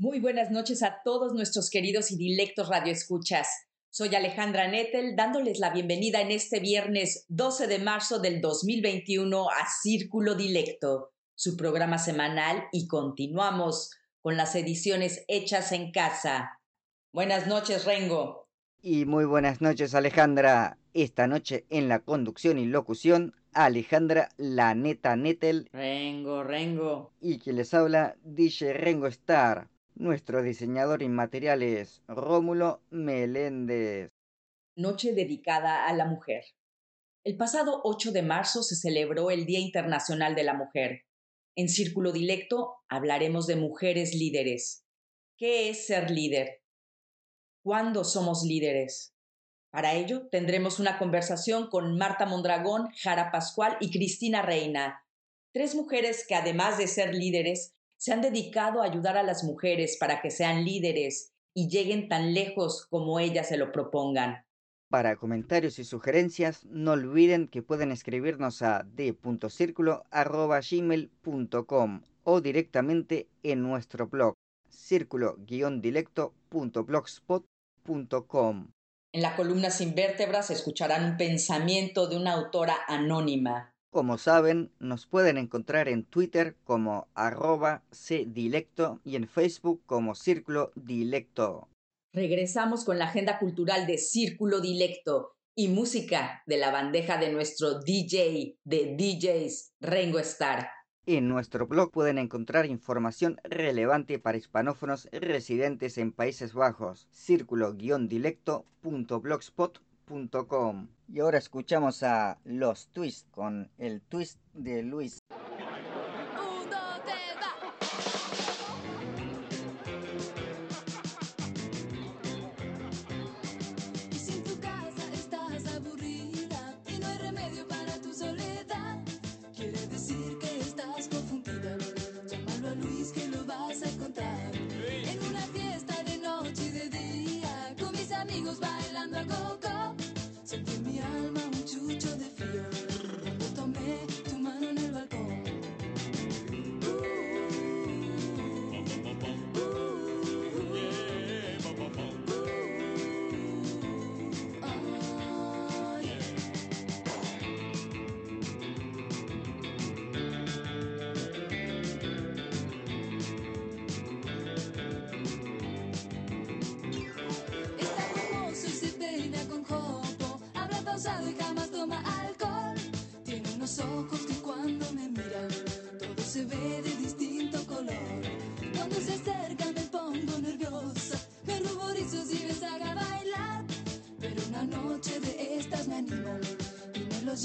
Muy buenas noches a todos nuestros queridos y dilectos radioescuchas. Soy Alejandra Nettel dándoles la bienvenida en este viernes 12 de marzo del 2021 a Círculo Dilecto, su programa semanal y continuamos con las ediciones hechas en casa. Buenas noches, Rengo. Y muy buenas noches, Alejandra. Esta noche en la conducción y locución, Alejandra La Neta Nettel. Rengo, Rengo. Y quien les habla, DJ Rengo Star. Nuestro diseñador inmaterial es Rómulo Meléndez. Noche dedicada a la mujer. El pasado 8 de marzo se celebró el Día Internacional de la Mujer. En Círculo Dilecto hablaremos de mujeres líderes. ¿Qué es ser líder? ¿Cuándo somos líderes? Para ello tendremos una conversación con Marta Mondragón, Jara Pascual y Cristina Reina, tres mujeres que además de ser líderes se han dedicado a ayudar a las mujeres para que sean líderes y lleguen tan lejos como ellas se lo propongan. Para comentarios y sugerencias, no olviden que pueden escribirnos a d.circulo.gmail.com o directamente en nuestro blog círculo-dilecto.blogspot.com. En la columna Sin Vértebras escucharán un pensamiento de una autora anónima. Como saben, nos pueden encontrar en Twitter como arroba cdilecto y en Facebook como Círculo Dilecto. Regresamos con la agenda cultural de Círculo Dilecto y música de la bandeja de nuestro DJ de DJs Rengo Star. En nuestro blog pueden encontrar información relevante para hispanófonos residentes en Países Bajos, círculo-dilecto.blogspot.com. Y ahora escuchamos a Los Twists con el twist de Luis.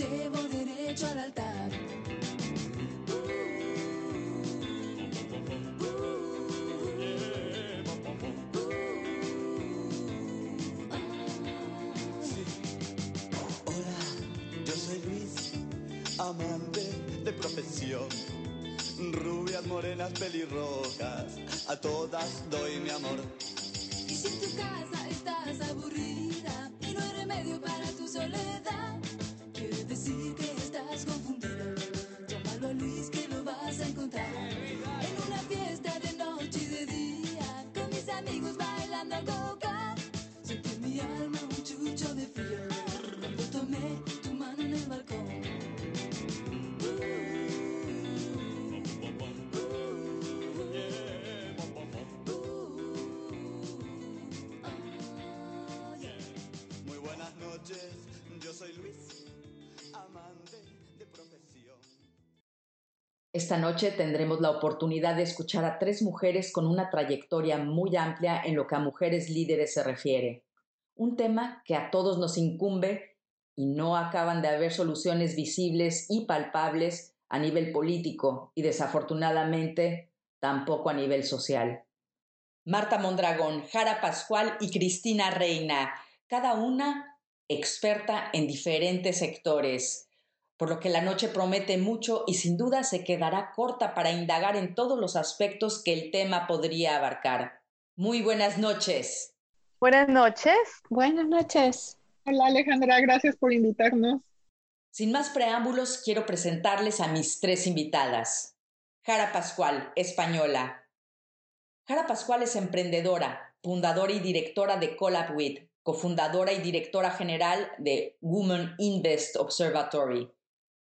Llevo derecho al altar. Hola, yo soy Luis, amante de profesión. Rubias, morenas, pelirrojas, a todas doy mi amor. Esta noche tendremos la oportunidad de escuchar a tres mujeres con una trayectoria muy amplia en lo que a mujeres líderes se refiere. Un tema que a todos nos incumbe y no acaban de haber soluciones visibles y palpables a nivel político y desafortunadamente tampoco a nivel social. Marta Mondragón, Jara Pascual y Cristina Reina, cada una experta en diferentes sectores, por lo que la noche promete mucho y sin duda se quedará corta para indagar en todos los aspectos que el tema podría abarcar. Muy buenas noches. Buenas noches. Buenas noches. Hola Alejandra, gracias por invitarnos. Sin más preámbulos, quiero presentarles a mis tres invitadas. Jara Pascual, española, Jara Pascual es emprendedora, fundadora y directora de CollabWith, cofundadora y directora general de Women Invest Observatory,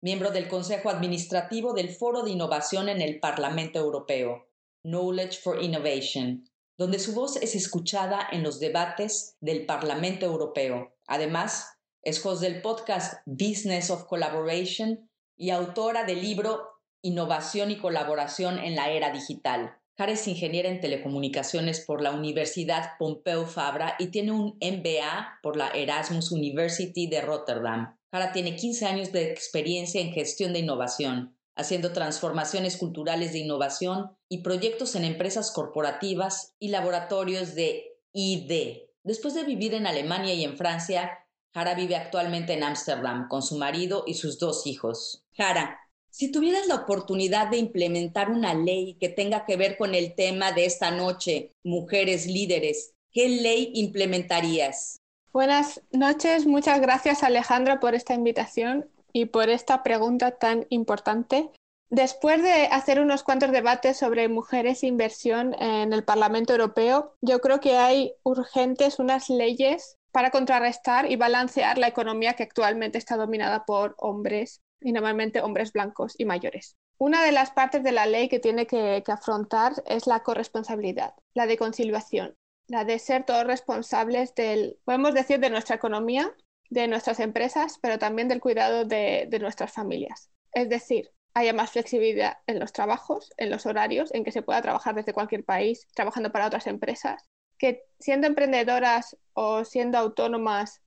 miembro del Consejo Administrativo del Foro de Innovación en el Parlamento Europeo, Knowledge for Innovation, donde su voz es escuchada en los debates del Parlamento Europeo. Además, es host del podcast Business of Collaboration y autora del libro Innovación y Colaboración en la Era Digital Jara es ingeniera en telecomunicaciones por la Universidad Pompeu Fabra y tiene un MBA por la Erasmus University de Rotterdam. Jara tiene 15 años de experiencia en gestión de innovación, haciendo transformaciones culturales de innovación y proyectos en empresas corporativas y laboratorios de ID. Después de vivir en Alemania y en Francia, Jara vive actualmente en Ámsterdam con su marido y sus dos hijos. Jara, si tuvieras la oportunidad de implementar una ley que tenga que ver con el tema de esta noche, mujeres líderes, ¿qué ley implementarías? Buenas noches, muchas gracias Alejandra por esta invitación y por esta pregunta tan importante. Después de hacer unos cuantos debates sobre mujeres e inversión en el Parlamento Europeo, yo creo que hay urgentes unas leyes para contrarrestar y balancear la economía que actualmente está dominada por hombres y normalmente hombres blancos y mayores. Una de las partes de la ley que tiene que, afrontar es la corresponsabilidad, la de conciliación, la de ser todos responsables del, podemos decir, de nuestra economía, de nuestras empresas, pero también del cuidado de, de nuestras familias. Es decir, haya más flexibilidad en los trabajos, en los horarios, en que se pueda trabajar desde cualquier país, trabajando para otras empresas, que siendo emprendedoras o siendo autónomas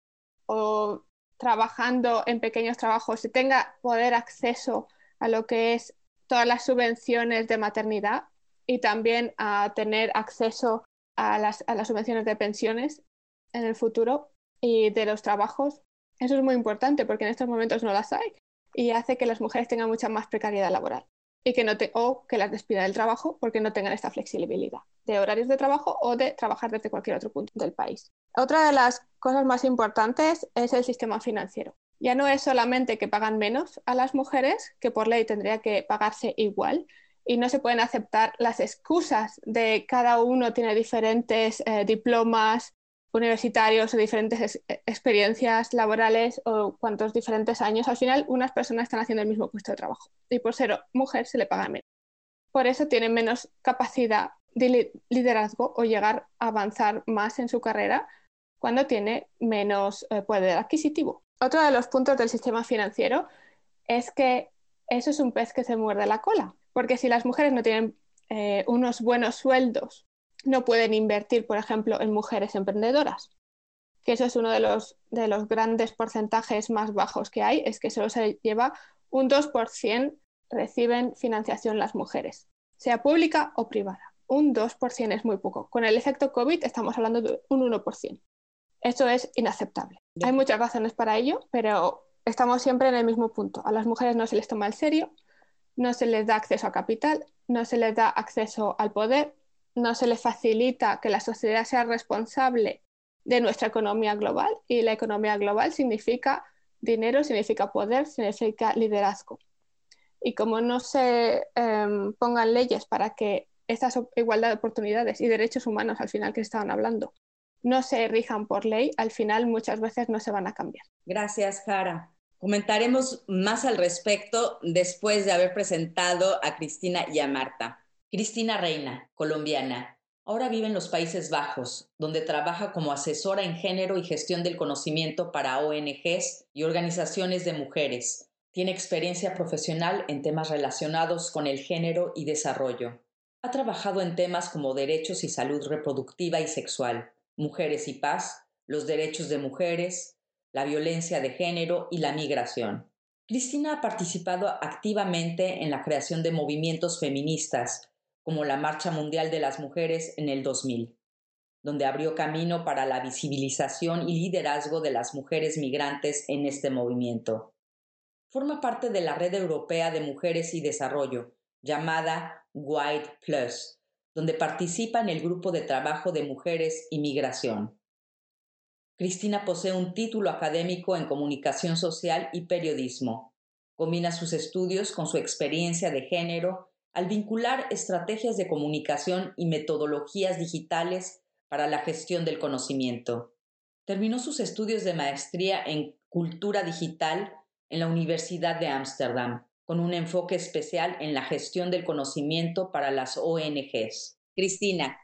o trabajando en pequeños trabajos se tenga poder acceso a lo que es todas las subvenciones de maternidad y también a tener acceso a las, a las subvenciones de pensiones en el futuro y de los trabajos. Eso es muy importante porque en estos momentos no las hay y hace que las mujeres tengan mucha más precariedad laboral y que no o que las despida del trabajo porque no tengan esta flexibilidad de horarios de trabajo o de trabajar desde cualquier otro punto del país. Otra de las cosas más importantes es el sistema financiero. Ya no es solamente que pagan menos a las mujeres, que por ley tendría que pagarse igual, y no se pueden aceptar las excusas de cada uno tiene diferentes eh, diplomas universitarios o diferentes experiencias laborales o cuantos diferentes años. Al final, unas personas están haciendo el mismo puesto de trabajo y por ser mujer se le paga menos. Por eso tienen menos capacidad de liderazgo o llegar a avanzar más en su carrera cuando tiene menos eh, poder adquisitivo. Otro de los puntos del sistema financiero es que eso es un pez que se muerde la cola, porque si las mujeres no tienen eh, unos buenos sueldos, no pueden invertir, por ejemplo, en mujeres emprendedoras, que eso es uno de los, de los grandes porcentajes más bajos que hay, es que solo se lleva un 2% reciben financiación las mujeres, sea pública o privada un 2% es muy poco. Con el efecto COVID estamos hablando de un 1%. Esto es inaceptable. Hay muchas razones para ello, pero estamos siempre en el mismo punto. A las mujeres no se les toma en serio, no se les da acceso a capital, no se les da acceso al poder, no se les facilita que la sociedad sea responsable de nuestra economía global y la economía global significa dinero, significa poder, significa liderazgo. Y como no se em, pongan leyes para que esta igualdad de oportunidades y derechos humanos al final que estaban hablando no se rijan por ley, al final muchas veces no se van a cambiar. Gracias, Jara. Comentaremos más al respecto después de haber presentado a Cristina y a Marta. Cristina Reina, colombiana. Ahora vive en los Países Bajos, donde trabaja como asesora en género y gestión del conocimiento para ONGs y organizaciones de mujeres. Tiene experiencia profesional en temas relacionados con el género y desarrollo. Ha trabajado en temas como derechos y salud reproductiva y sexual, mujeres y paz, los derechos de mujeres, la violencia de género y la migración. Cristina ha participado activamente en la creación de movimientos feministas, como la Marcha Mundial de las Mujeres en el 2000, donde abrió camino para la visibilización y liderazgo de las mujeres migrantes en este movimiento. Forma parte de la Red Europea de Mujeres y Desarrollo, llamada White Plus, donde participa en el grupo de trabajo de mujeres y migración. Cristina posee un título académico en comunicación social y periodismo. Combina sus estudios con su experiencia de género al vincular estrategias de comunicación y metodologías digitales para la gestión del conocimiento. Terminó sus estudios de maestría en cultura digital en la Universidad de Ámsterdam con un enfoque especial en la gestión del conocimiento para las ONGs. Cristina,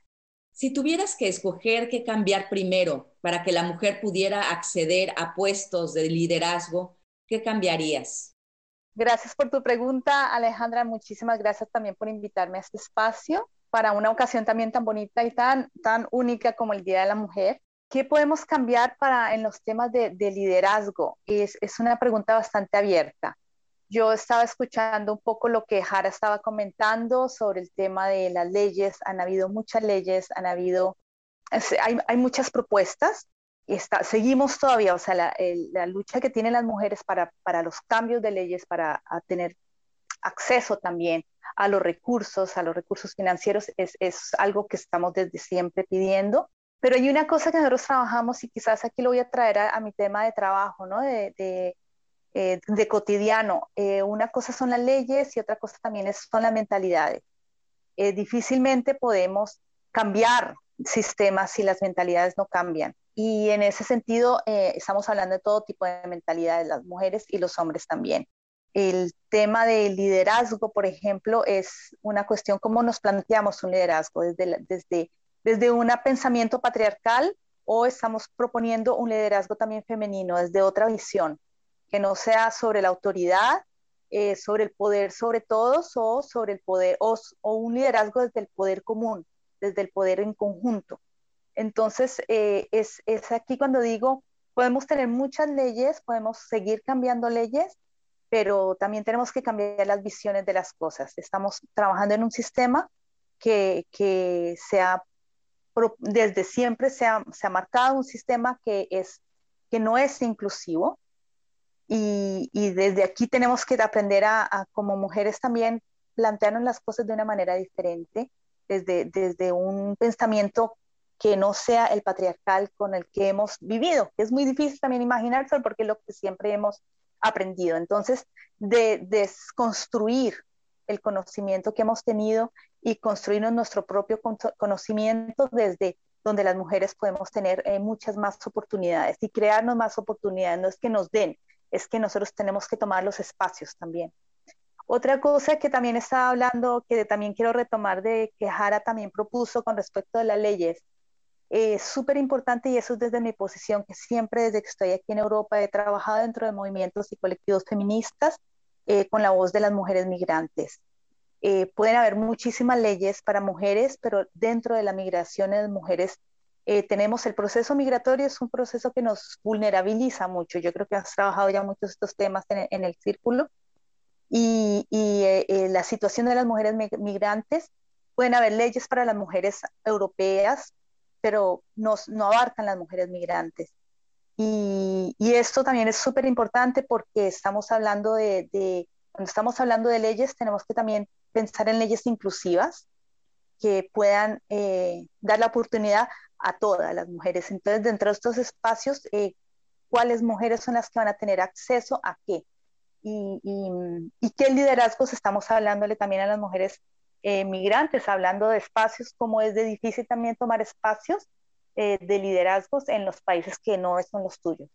si tuvieras que escoger qué cambiar primero para que la mujer pudiera acceder a puestos de liderazgo, ¿qué cambiarías? Gracias por tu pregunta, Alejandra. Muchísimas gracias también por invitarme a este espacio para una ocasión también tan bonita y tan, tan única como el Día de la Mujer. ¿Qué podemos cambiar para en los temas de, de liderazgo? Es una pregunta bastante abierta. Yo estaba escuchando un poco lo que Jara estaba comentando sobre el tema de las leyes. Han habido muchas leyes, han habido, hay, muchas propuestas. Y está, seguimos todavía, o sea, la, lucha que tienen las mujeres para, para los cambios de leyes, para tener acceso también a los recursos, a los recursos financieros, es, es algo que estamos desde siempre pidiendo. Pero hay una cosa que nosotros trabajamos y quizás aquí lo voy a traer a, a mi tema de trabajo, ¿no? De, de, eh, de cotidiano. Eh, una cosa son las leyes y otra cosa también son las mentalidades. Eh, difícilmente podemos cambiar sistemas si las mentalidades no cambian. Y en ese sentido eh, estamos hablando de todo tipo de mentalidades, las mujeres y los hombres también. El tema del liderazgo, por ejemplo, es una cuestión cómo nos planteamos un liderazgo desde, desde, desde un pensamiento patriarcal o estamos proponiendo un liderazgo también femenino desde otra visión que no sea sobre la autoridad, eh, sobre el poder sobre todos o sobre el poder o, o, un liderazgo desde el poder común, desde el poder en conjunto. Entonces, eh, es, es aquí cuando digo, podemos tener muchas leyes, podemos seguir cambiando leyes, pero también tenemos que cambiar las visiones de las cosas. Estamos trabajando en un sistema que, que se ha, desde siempre se ha, se ha marcado un sistema que, es, que no es inclusivo, y, y, desde aquí tenemos que aprender a, a, como mujeres también, plantearnos las cosas de una manera diferente, desde, desde un pensamiento que no sea el patriarcal con el que hemos vivido. Es muy difícil también imaginarse porque es lo que siempre hemos aprendido. Entonces, de desconstruir el conocimiento que hemos tenido y construirnos nuestro propio conocimiento desde donde las mujeres podemos tener eh, muchas más oportunidades y crearnos más oportunidades. No es que nos den, es que nosotros tenemos que tomar los espacios también. Otra cosa que también estaba hablando, que también quiero retomar de que Jara también propuso con respecto a las leyes, es súper importante y eso es desde mi posición, que siempre desde que estoy aquí en Europa he trabajado dentro de movimientos y colectivos feministas eh, con la voz de las mujeres migrantes. Eh, pueden haber muchísimas leyes para mujeres, pero dentro de la migración de mujeres eh, tenemos el proceso migratorio, es un proceso que nos vulnerabiliza mucho. Yo creo que has trabajado ya muchos de estos temas en, en el círculo. Y, y eh, eh, la situación de las mujeres migrantes, pueden haber leyes para las mujeres europeas, pero no, no abarcan las mujeres migrantes. Y, y esto también es súper importante porque estamos hablando de, de, cuando estamos hablando de leyes, tenemos que también pensar en leyes inclusivas que puedan eh, dar la oportunidad a todas las mujeres. Entonces, dentro de estos espacios, eh, ¿cuáles mujeres son las que van a tener acceso a qué? Y, y, y qué liderazgos estamos hablándole también a las mujeres eh, migrantes, hablando de espacios, como es de difícil también tomar espacios eh, de liderazgos en los países que no son los tuyos.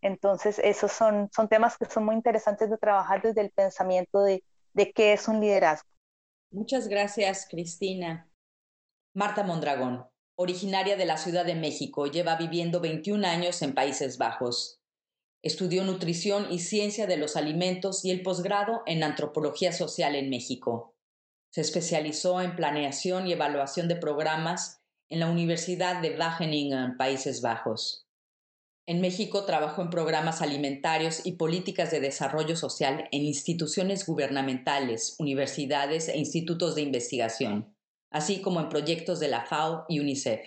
Entonces, esos son, son temas que son muy interesantes de trabajar desde el pensamiento de, de qué es un liderazgo. Muchas gracias, Cristina. Marta Mondragón, originaria de la Ciudad de México, lleva viviendo 21 años en Países Bajos. Estudió nutrición y ciencia de los alimentos y el posgrado en antropología social en México. Se especializó en planeación y evaluación de programas en la Universidad de Wageningen, Países Bajos. En México trabajó en programas alimentarios y políticas de desarrollo social en instituciones gubernamentales, universidades e institutos de investigación. Así como en proyectos de la FAO y UNICEF.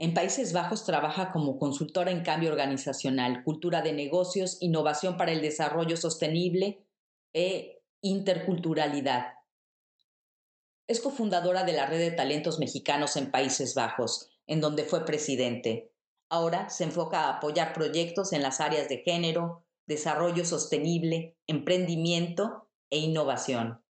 En Países Bajos trabaja como consultora en cambio organizacional, cultura de negocios, innovación para el desarrollo sostenible e interculturalidad. Es cofundadora de la Red de Talentos Mexicanos en Países Bajos, en donde fue presidente. Ahora se enfoca a apoyar proyectos en las áreas de género, desarrollo sostenible, emprendimiento e innovación.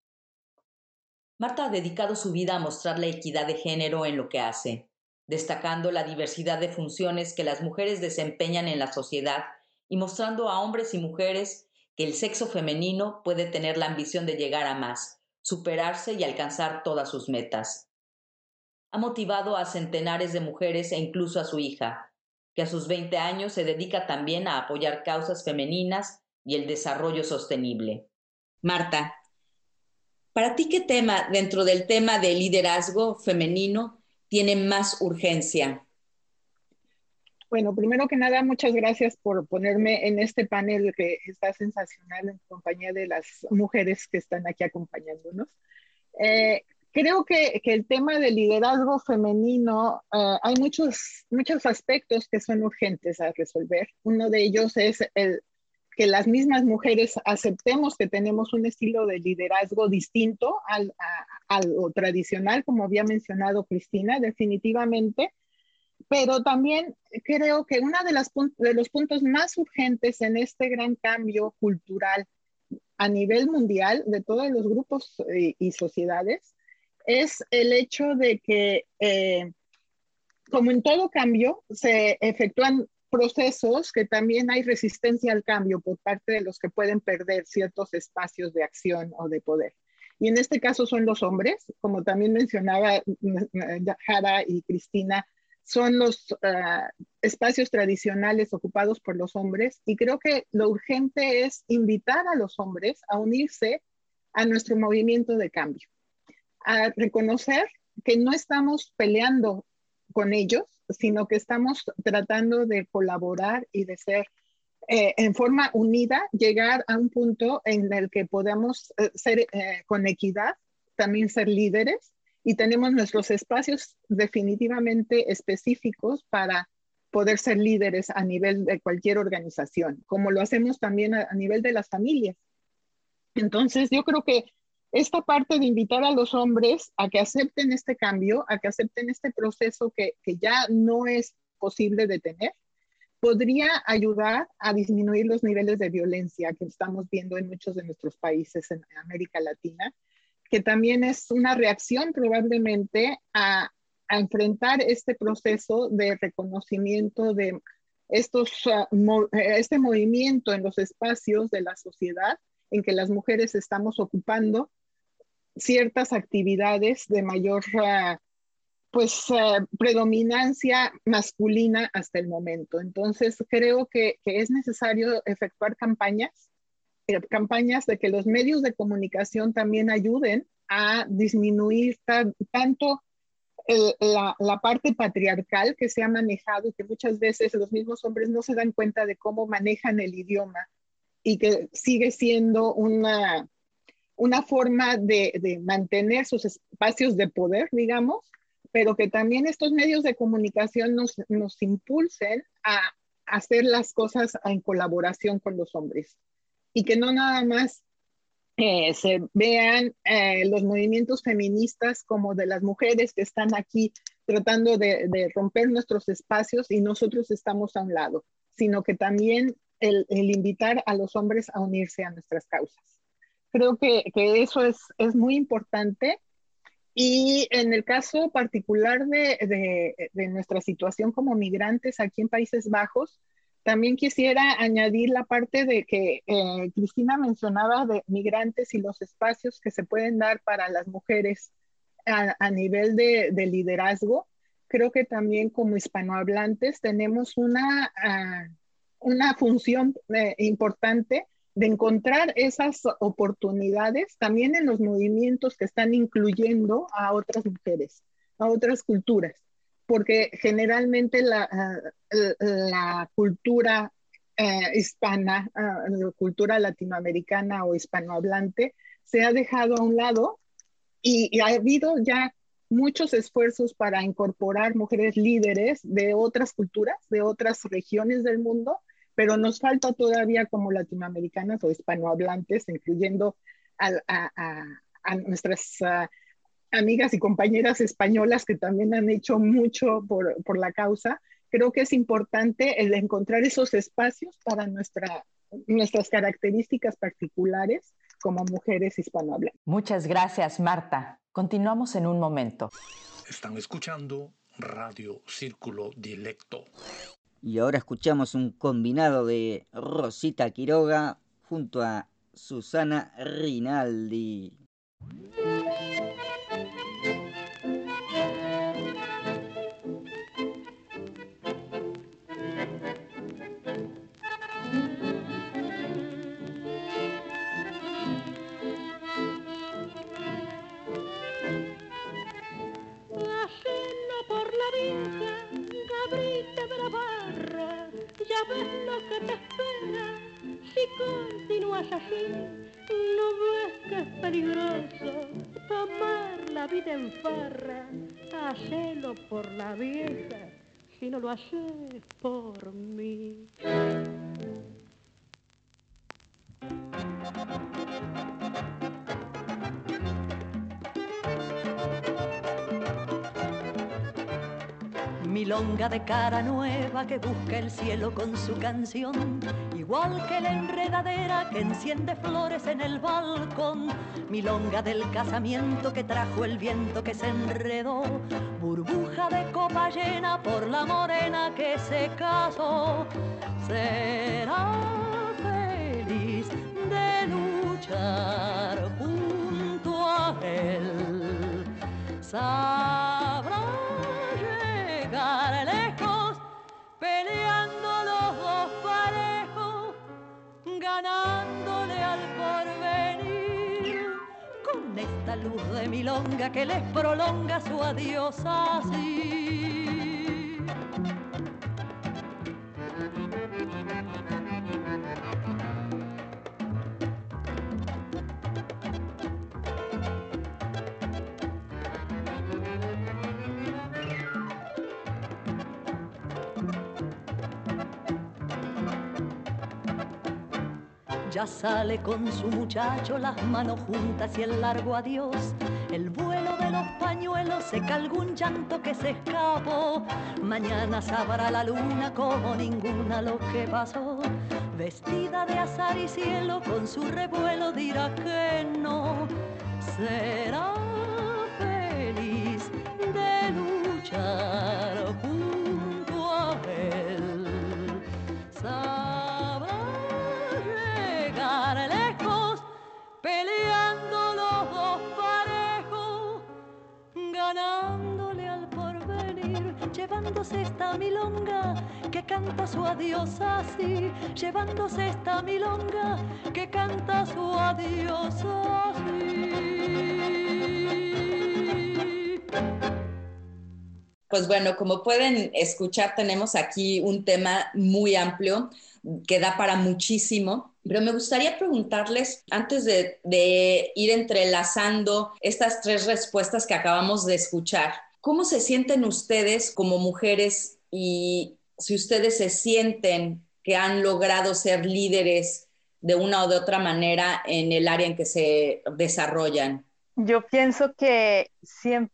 Marta ha dedicado su vida a mostrar la equidad de género en lo que hace, destacando la diversidad de funciones que las mujeres desempeñan en la sociedad y mostrando a hombres y mujeres que el sexo femenino puede tener la ambición de llegar a más, superarse y alcanzar todas sus metas. Ha motivado a centenares de mujeres e incluso a su hija, que a sus 20 años se dedica también a apoyar causas femeninas y el desarrollo sostenible. Marta, ¿para ti qué tema dentro del tema de liderazgo femenino tiene más urgencia? Bueno, primero que nada, muchas gracias por ponerme en este panel que está sensacional en compañía de las mujeres que están aquí acompañándonos. Eh, creo que, que, el tema del liderazgo femenino, uh, hay muchos, muchos aspectos que son urgentes a resolver. Uno de ellos es el, que las mismas mujeres aceptemos que tenemos un estilo de liderazgo distinto al, tradicional, como había mencionado Cristina, definitivamente. Pero también creo que uno de, los puntos más urgentes en este gran cambio cultural a nivel mundial de todos los grupos y, y sociedades es el hecho de que, eh, como en todo cambio, se efectúan procesos que también hay resistencia al cambio por parte de los que pueden perder ciertos espacios de acción o de poder. Y en este caso son los hombres, como también mencionaba Jara y Cristina, son los uh, espacios tradicionales ocupados por los hombres y creo que lo urgente es invitar a los hombres a unirse a nuestro movimiento de cambio, a reconocer que no estamos peleando con ellos, sino que estamos tratando de colaborar y de ser eh, en forma unida, llegar a un punto en el que podamos eh, ser eh, con equidad, también ser líderes y tenemos nuestros espacios definitivamente específicos para poder ser líderes a nivel de cualquier organización, como lo hacemos también a, a nivel de las familias. Entonces, yo creo que esta parte de invitar a los hombres a que acepten este cambio, a que acepten este proceso que, que ya no es posible detener, podría ayudar a disminuir los niveles de violencia que estamos viendo en muchos de nuestros países en América Latina que también es una reacción probablemente a, a enfrentar este proceso de reconocimiento de estos, mo este movimiento en los espacios de la sociedad en que las mujeres estamos ocupando ciertas actividades de mayor uh, pues uh, predominancia masculina hasta el momento. Entonces creo que, es necesario efectuar campañas campañas de que los medios de comunicación también ayuden a disminuir tanto la, la, parte patriarcal que se ha manejado y que muchas veces los mismos hombres no se dan cuenta de cómo manejan el idioma y que sigue siendo una, una forma de, de mantener sus espacios de poder, digamos, pero que también estos medios de comunicación nos, nos impulsen a hacer las cosas en colaboración con los hombres y que no nada más eh, se vean eh, los movimientos feministas como de las mujeres que están aquí tratando de, romper nuestros espacios y nosotros estamos a un lado, sino que también el invitar a los hombres a unirse a nuestras causas. Creo que, que eso es, es, muy importante y en el caso particular de, de, de nuestra situación como migrantes aquí en Países Bajos, también quisiera añadir la parte de que eh, Cristina mencionaba de migrantes y los espacios que se pueden dar para las mujeres a, a nivel de, de, liderazgo. Creo que también como hispanohablantes tenemos una, uh, una función eh, importante de encontrar esas oportunidades también en los movimientos que están incluyendo a otras mujeres, a otras culturas porque generalmente la, la cultura eh, hispana, uh, la cultura latinoamericana o hispanohablante, se ha dejado a un lado y, ha habido ya muchos esfuerzos para incorporar mujeres líderes de otras culturas, de otras regiones del mundo, pero nos falta todavía como latinoamericanas o hispanohablantes, incluyendo a, nuestras ah, amigas y compañeras españolas que también han hecho mucho por, por, la causa. Creo que es importante el encontrar esos espacios para nuestra, nuestras características particulares como mujeres hispanohablantes. Muchas gracias, Marta. Continuamos en un momento. Están escuchando Radio Círculo Directo. Y ahora escuchamos un combinado de Rosita Quiroga junto a Susana Rinaldi. Sabes lo que te espera si continúas así. No ves que es peligroso tomar la vida en farra, hacelo por la vieja si no lo haces por mí. Milonga de cara nueva que busca el cielo con su canción, igual que la enredadera que enciende flores en el balcón, milonga del casamiento que trajo el viento que se enredó, burbuja de copa llena por la morena que se casó, será feliz de luchar junto a él. Ganándole al porvenir, con esta luz de milonga que les prolonga su adiós así. Ya sale con su muchacho las manos juntas y el largo adiós. El vuelo de los pañuelos seca algún llanto que se escapó. Mañana sabrá la luna como ninguna lo que pasó. Vestida de azar y cielo con su revuelo dirá que no. Será feliz de luchar llevándose esta milonga que canta su adiós así, llevándose esta milonga que canta su adiós así. Pues bueno, como pueden escuchar, tenemos aquí un tema muy amplio que da para muchísimo. Pero me gustaría preguntarles, antes de, ir entrelazando estas tres respuestas que acabamos de escuchar, ¿cómo se sienten ustedes como mujeres y si ustedes se sienten que han logrado ser líderes de una o de otra manera en el área en que se desarrollan? Yo pienso que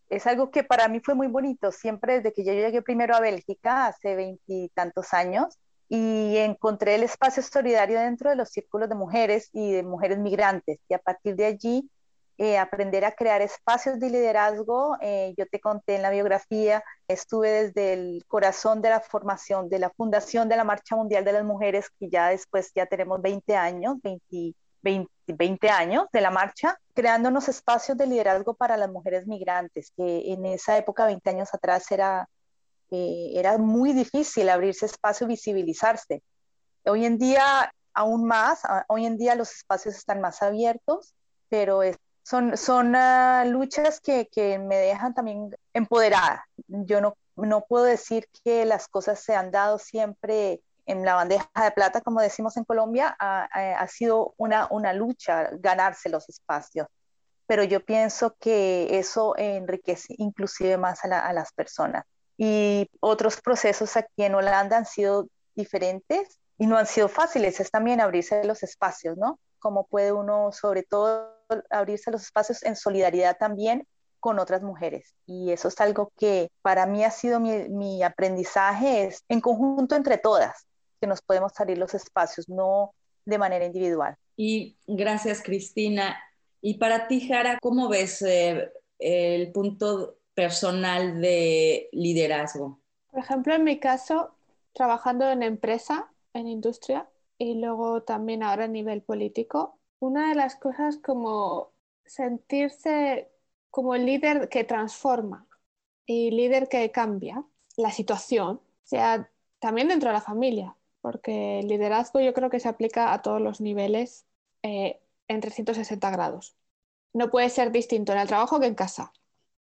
es algo que para mí fue muy bonito, siempre desde que yo llegué primero a Bélgica hace veintitantos años, y encontré el espacio solidario dentro de los círculos de mujeres y de mujeres migrantes. Y a partir de allí, eh, aprender a crear espacios de liderazgo. Eh, yo te conté en la biografía, estuve desde el corazón de la formación de la fundación de la Marcha Mundial de las Mujeres, que ya después ya tenemos 20 años, 20, 20, 20 años de la marcha, creando unos espacios de liderazgo para las mujeres migrantes, que en esa época, 20 años atrás, era era muy difícil abrirse espacio y visibilizarse. Hoy en día, aún más, hoy en día los espacios están más abiertos, pero son, son ah, luchas que, que, me dejan también empoderada. Yo no, no puedo decir que las cosas se han dado siempre en la bandeja de plata, como decimos en Colombia, ha, ha sido una, una lucha ganarse los espacios. pero yo pienso que eso enriquece inclusive más a, la- a las personas. Y otros procesos aquí en Holanda han sido diferentes y no han sido fáciles, es también abrirse los espacios, ¿no? Cómo puede uno, sobre todo, abrirse los espacios en solidaridad también con otras mujeres. Y eso es algo que para mí ha sido mi, mi aprendizaje, es en conjunto entre todas, que nos podemos abrir los espacios, no de manera individual. Y gracias, Cristina. Y para ti, Jara, ¿cómo ves eh, el punto personal de liderazgo? Por ejemplo, en mi caso, trabajando en empresa, en industria y luego también ahora a nivel político, una de las cosas como sentirse como el líder que transforma y líder que cambia la situación, sea también dentro de la familia, porque el liderazgo yo creo que se aplica a todos los niveles eh, en 360 grados. No puede ser distinto en el trabajo que en casa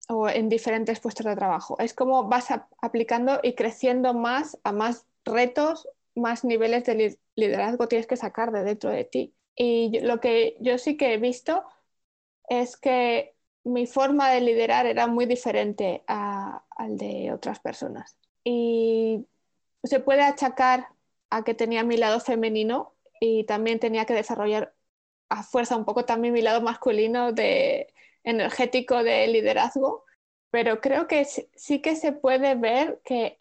o en diferentes puestos de trabajo. Es como vas aplicando y creciendo más a más retos, más niveles de li- liderazgo tienes que sacar de dentro de ti. Y lo que yo sí que he visto es que mi forma de liderar era muy diferente a- al de otras personas. Y se puede achacar a que tenía mi lado femenino y también tenía que desarrollar a fuerza un poco también mi lado masculino de energético de liderazgo, pero creo que sí que se puede ver que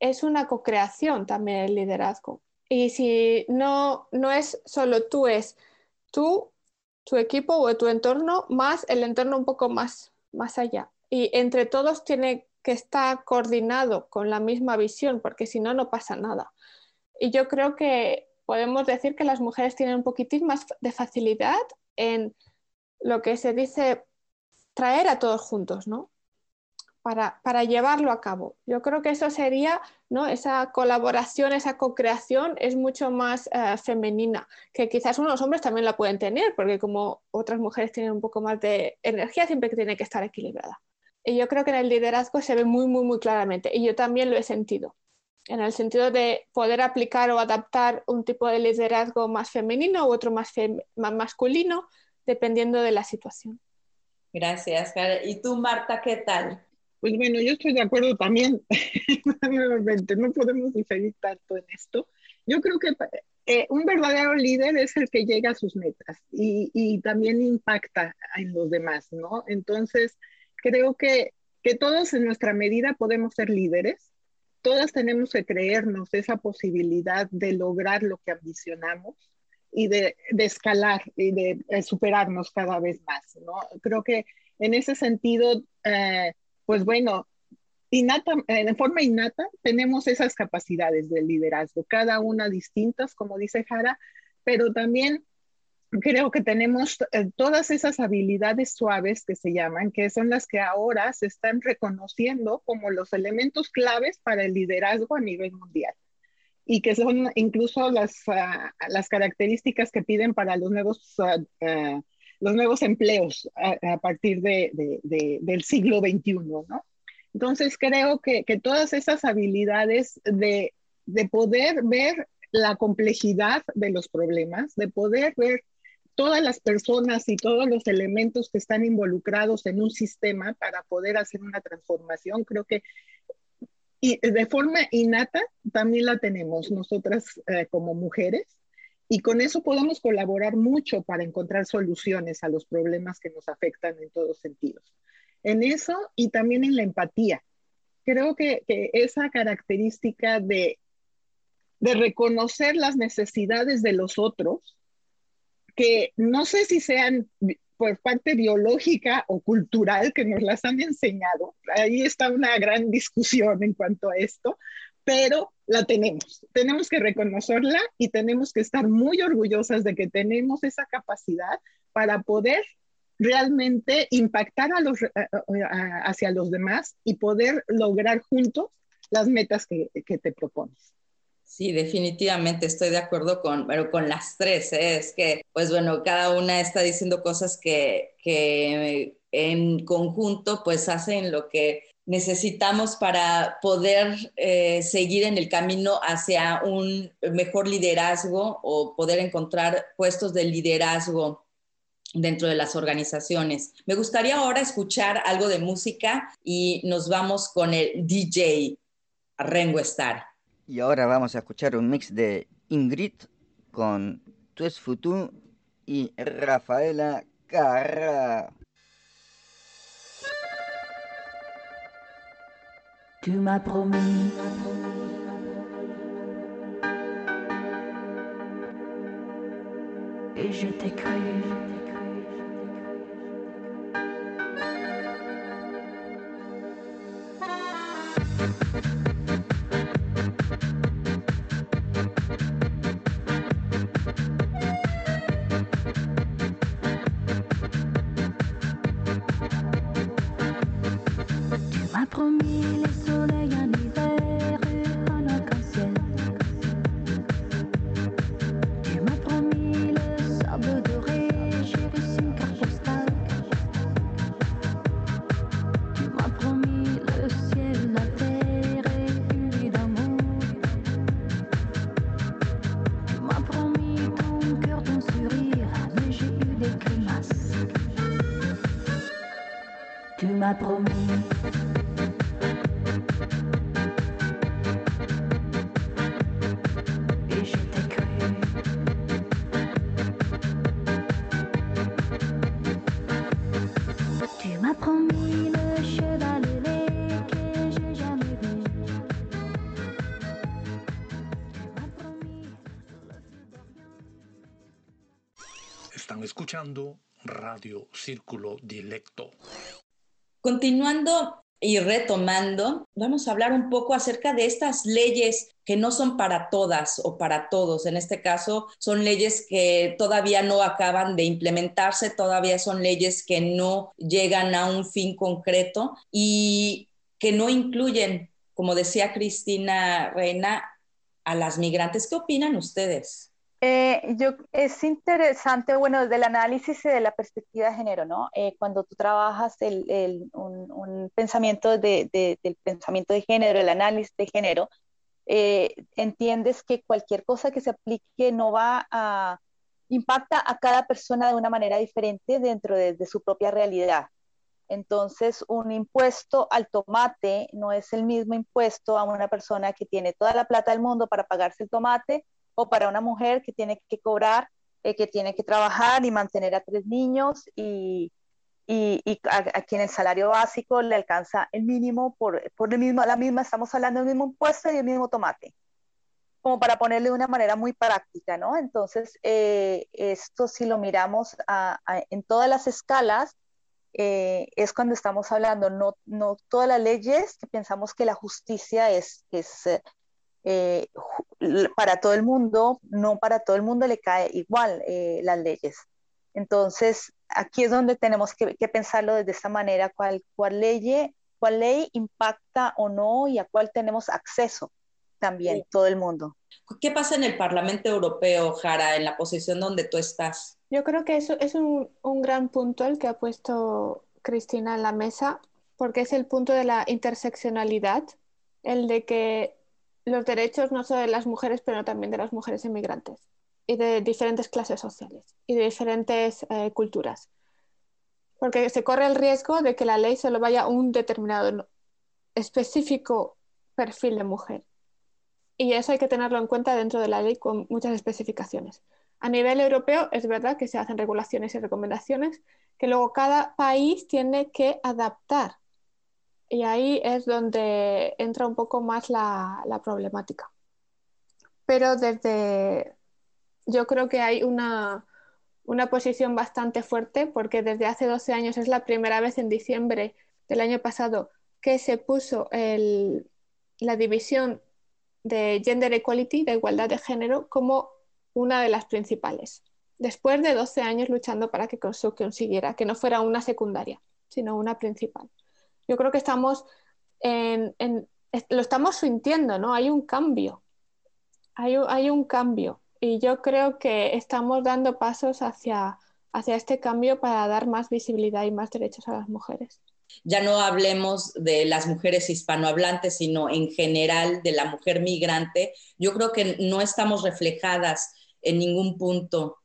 es una co-creación también el liderazgo. Y si no, no es solo tú, es tú, tu equipo o tu entorno, más el entorno un poco más, más allá. Y entre todos tiene que estar coordinado con la misma visión, porque si no, no pasa nada. Y yo creo que podemos decir que las mujeres tienen un poquitín más de facilidad en lo que se dice traer a todos juntos, ¿no? Para, llevarlo a cabo. Yo creo que eso sería, ¿no? Esa colaboración, esa co-creación es mucho más eh, femenina, que quizás unos hombres también la pueden tener, porque como otras mujeres tienen un poco más de energía, siempre que tiene que estar equilibrada. Y yo creo que en el liderazgo se ve muy, muy, muy claramente, y yo también lo he sentido en el sentido de poder aplicar o adaptar un tipo de liderazgo más femenino u otro más, masculino, dependiendo de la situación. Gracias, Jara. ¿Y tú, Marta, qué tal? Pues bueno, yo estoy de acuerdo también, nuevamente, no podemos diferir tanto en esto. Yo creo que eh, un verdadero líder es el que llega a sus metas y, y también impacta en los demás, ¿no? Entonces, creo que, que todos en nuestra medida podemos ser líderes, todas tenemos que creernos esa posibilidad de lograr lo que ambicionamos y de, de escalar y de, superarnos cada vez más, ¿no? Creo que en ese sentido, eh, pues bueno, innata, en forma innata tenemos esas capacidades de liderazgo, cada una distintas, como dice Jara, pero también creo que tenemos eh, todas esas habilidades suaves que se llaman, que son las que ahora se están reconociendo como los elementos claves para el liderazgo a nivel mundial. Y que son incluso las, uh, las características que piden para los nuevos, uh, los nuevos empleos a, partir de, del siglo XXI, ¿no? Entonces creo que, que todas esas habilidades de, de poder ver la complejidad de los problemas, de poder ver todas las personas y todos los elementos que están involucrados en un sistema para poder hacer una transformación, creo que y de forma innata también la tenemos nosotras eh, como mujeres y con eso podemos colaborar mucho para encontrar soluciones a los problemas que nos afectan en todos sentidos. En eso y también en la empatía. Creo que, que esa característica de, de reconocer las necesidades de los otros, que no sé si sean por parte biológica o cultural que nos las han enseñado. Ahí está una gran discusión en cuanto a esto, pero la tenemos. Tenemos que reconocerla y tenemos que estar muy orgullosas de que tenemos esa capacidad para poder realmente impactar a los, hacia los demás y poder lograr juntos las metas que, que te propones. Sí, definitivamente estoy de acuerdo con, pero con las tres. ¿eh? Es que, pues bueno, cada una está diciendo cosas que, que en conjunto pues hacen lo que necesitamos para poder eh, seguir en el camino hacia un mejor liderazgo o poder encontrar puestos de liderazgo dentro de las organizaciones. Me gustaría ahora escuchar algo de música y nos vamos con el DJ Rengo Star. Y ahora vamos a escuchar un mix de Ingrid con Tues Futu y Rafaela Carra. Tu m'as promis et je t'ai cru. Radio Círculo Dilecto. Continuando y retomando, vamos a hablar un poco acerca de estas leyes que no son para todas o para todos. En este caso, son leyes que todavía no acaban de implementarse, todavía son leyes que no llegan a un fin concreto y que no incluyen, como decía Cristina Reina, a las migrantes. ¿Qué opinan ustedes? Eh, yo, es interesante, bueno, desde el análisis y de la perspectiva de género, ¿no? Eh, cuando tú trabajas el, un, pensamiento de, de- del pensamiento de género, el análisis de género, eh, entiendes que cualquier cosa que se aplique no va a, impacta a cada persona de una manera diferente dentro de, de su propia realidad. Entonces, un impuesto al tomate no es el mismo impuesto a una persona que tiene toda la plata del mundo para pagarse el tomate o para una mujer que tiene que cobrar, eh, que tiene que trabajar y mantener a tres niños y, y, y a, a quien el salario básico le alcanza el mínimo por, por el mismo, la misma, estamos hablando del mismo impuesto y el mismo tomate, como para ponerle de una manera muy práctica, ¿no? Entonces, eh, esto si lo miramos a- a- en todas las escalas, eh, es cuando estamos hablando, no, no todas las leyes que pensamos que la justicia es, es eh, para todo el mundo, no para todo el mundo le cae igual eh, las leyes. Entonces, aquí es donde tenemos que, que pensarlo desde esta manera, cuál, cuál, ley, cuál ley impacta o no y a cuál tenemos acceso también, Sí. todo el mundo. ¿Qué pasa en el Parlamento Europeo, Jara, en la posición donde tú estás? Yo creo que eso es un, un gran punto el que ha puesto Cristina en la mesa, porque es el punto de la interseccionalidad, el de que los derechos no solo de las mujeres, pero también de las mujeres inmigrantes y de diferentes clases sociales y de diferentes eh, culturas. Porque se corre el riesgo de que la ley solo vaya a un determinado específico perfil de mujer. Y eso hay que tenerlo en cuenta dentro de la ley con muchas especificaciones. A nivel europeo es verdad que se hacen regulaciones y recomendaciones que luego cada país tiene que adaptar. Y ahí es donde entra un poco más la, problemática. Pero desde, yo creo que hay una, una posición bastante fuerte porque desde hace 12 años es la primera vez en diciembre del año pasado que se puso el- la división de gender equality, de igualdad de género, como una de las principales. Después de 12 años luchando para que se consiguiera, que no fuera una secundaria, sino una principal. Yo creo que estamos en, lo estamos sintiendo, ¿no? Hay un cambio, hay, un- hay un cambio y yo creo que estamos dando pasos hacia, hacia este cambio para dar más visibilidad y más derechos a las mujeres. Ya no hablemos de las mujeres hispanohablantes, sino en general de la mujer migrante. Yo creo que no estamos reflejadas en ningún punto.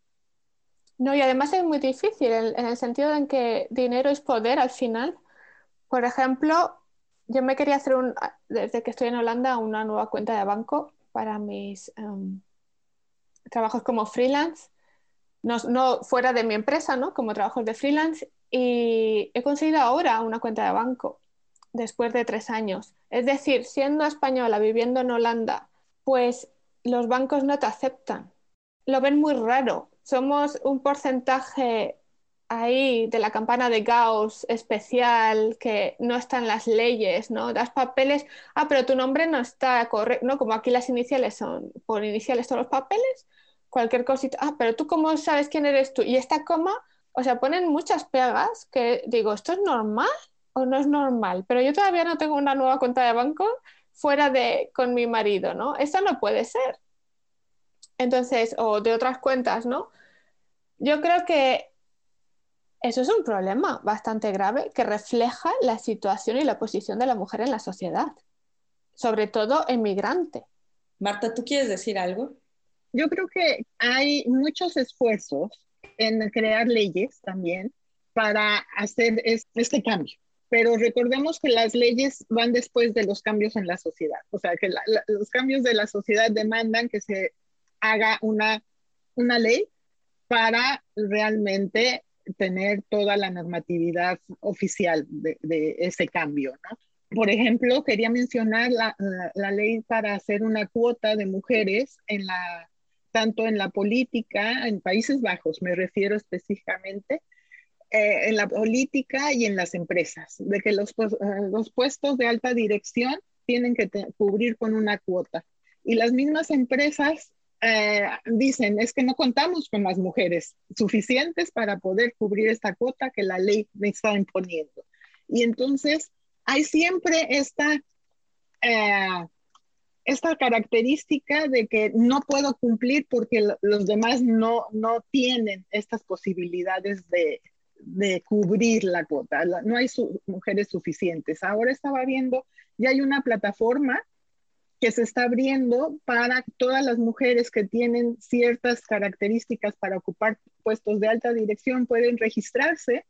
No, y además es muy difícil en, en el sentido en que dinero es poder al final. Por ejemplo, yo me quería hacer un, desde que estoy en Holanda, una nueva cuenta de banco para mis em, trabajos como freelance, no fuera de mi empresa, ¿no? Como trabajos de freelance, y he conseguido ahora una cuenta de banco después de tres años. Es decir, siendo española, viviendo en Holanda, pues los bancos no te aceptan. Lo ven muy raro. Somos un porcentaje ahí de la campana de Gauss especial que no están las leyes, ¿no? Das papeles, ah, pero tu nombre no está correcto, ¿no? Como aquí las iniciales son por iniciales todos los papeles, cualquier cosita, ah, pero tú cómo sabes quién eres tú. Y esta coma, o sea, ponen muchas pegas que digo, ¿esto es normal o no es normal? Pero yo todavía no tengo una nueva cuenta de banco fuera de con mi marido, ¿no? Esto no puede ser. Entonces, o de otras cuentas, ¿no? Yo creo que eso es un problema bastante grave que refleja la situación y la posición de la mujer en la sociedad, sobre todo emigrante. Marta, ¿tú quieres decir algo? Yo creo que hay muchos esfuerzos en crear leyes también para hacer este cambio. Pero recordemos que las leyes van después de los cambios en la sociedad. O sea, que la, la, los cambios de la sociedad demandan que se haga una, una ley para realmente tener toda la normatividad oficial de, de ese cambio, ¿no? Por ejemplo, quería mencionar la, la, la, ley para hacer una cuota de mujeres en la, tanto en la política, en Países Bajos, me refiero específicamente, eh, en la política y en las empresas, de que los, pues, los puestos de alta dirección tienen que cubrir con una cuota. Y las mismas empresas eh, dicen, es que no contamos con las mujeres suficientes para poder cubrir esta cuota que la ley me está imponiendo. Y entonces hay siempre esta, eh, esta característica de que no puedo cumplir porque los demás no, no tienen estas posibilidades de, de cubrir la cuota. No hay su mujeres suficientes. Ahora estaba viendo, ya hay una plataforma que se está abriendo para todas las mujeres que tienen ciertas características para ocupar puestos de alta dirección, pueden registrarse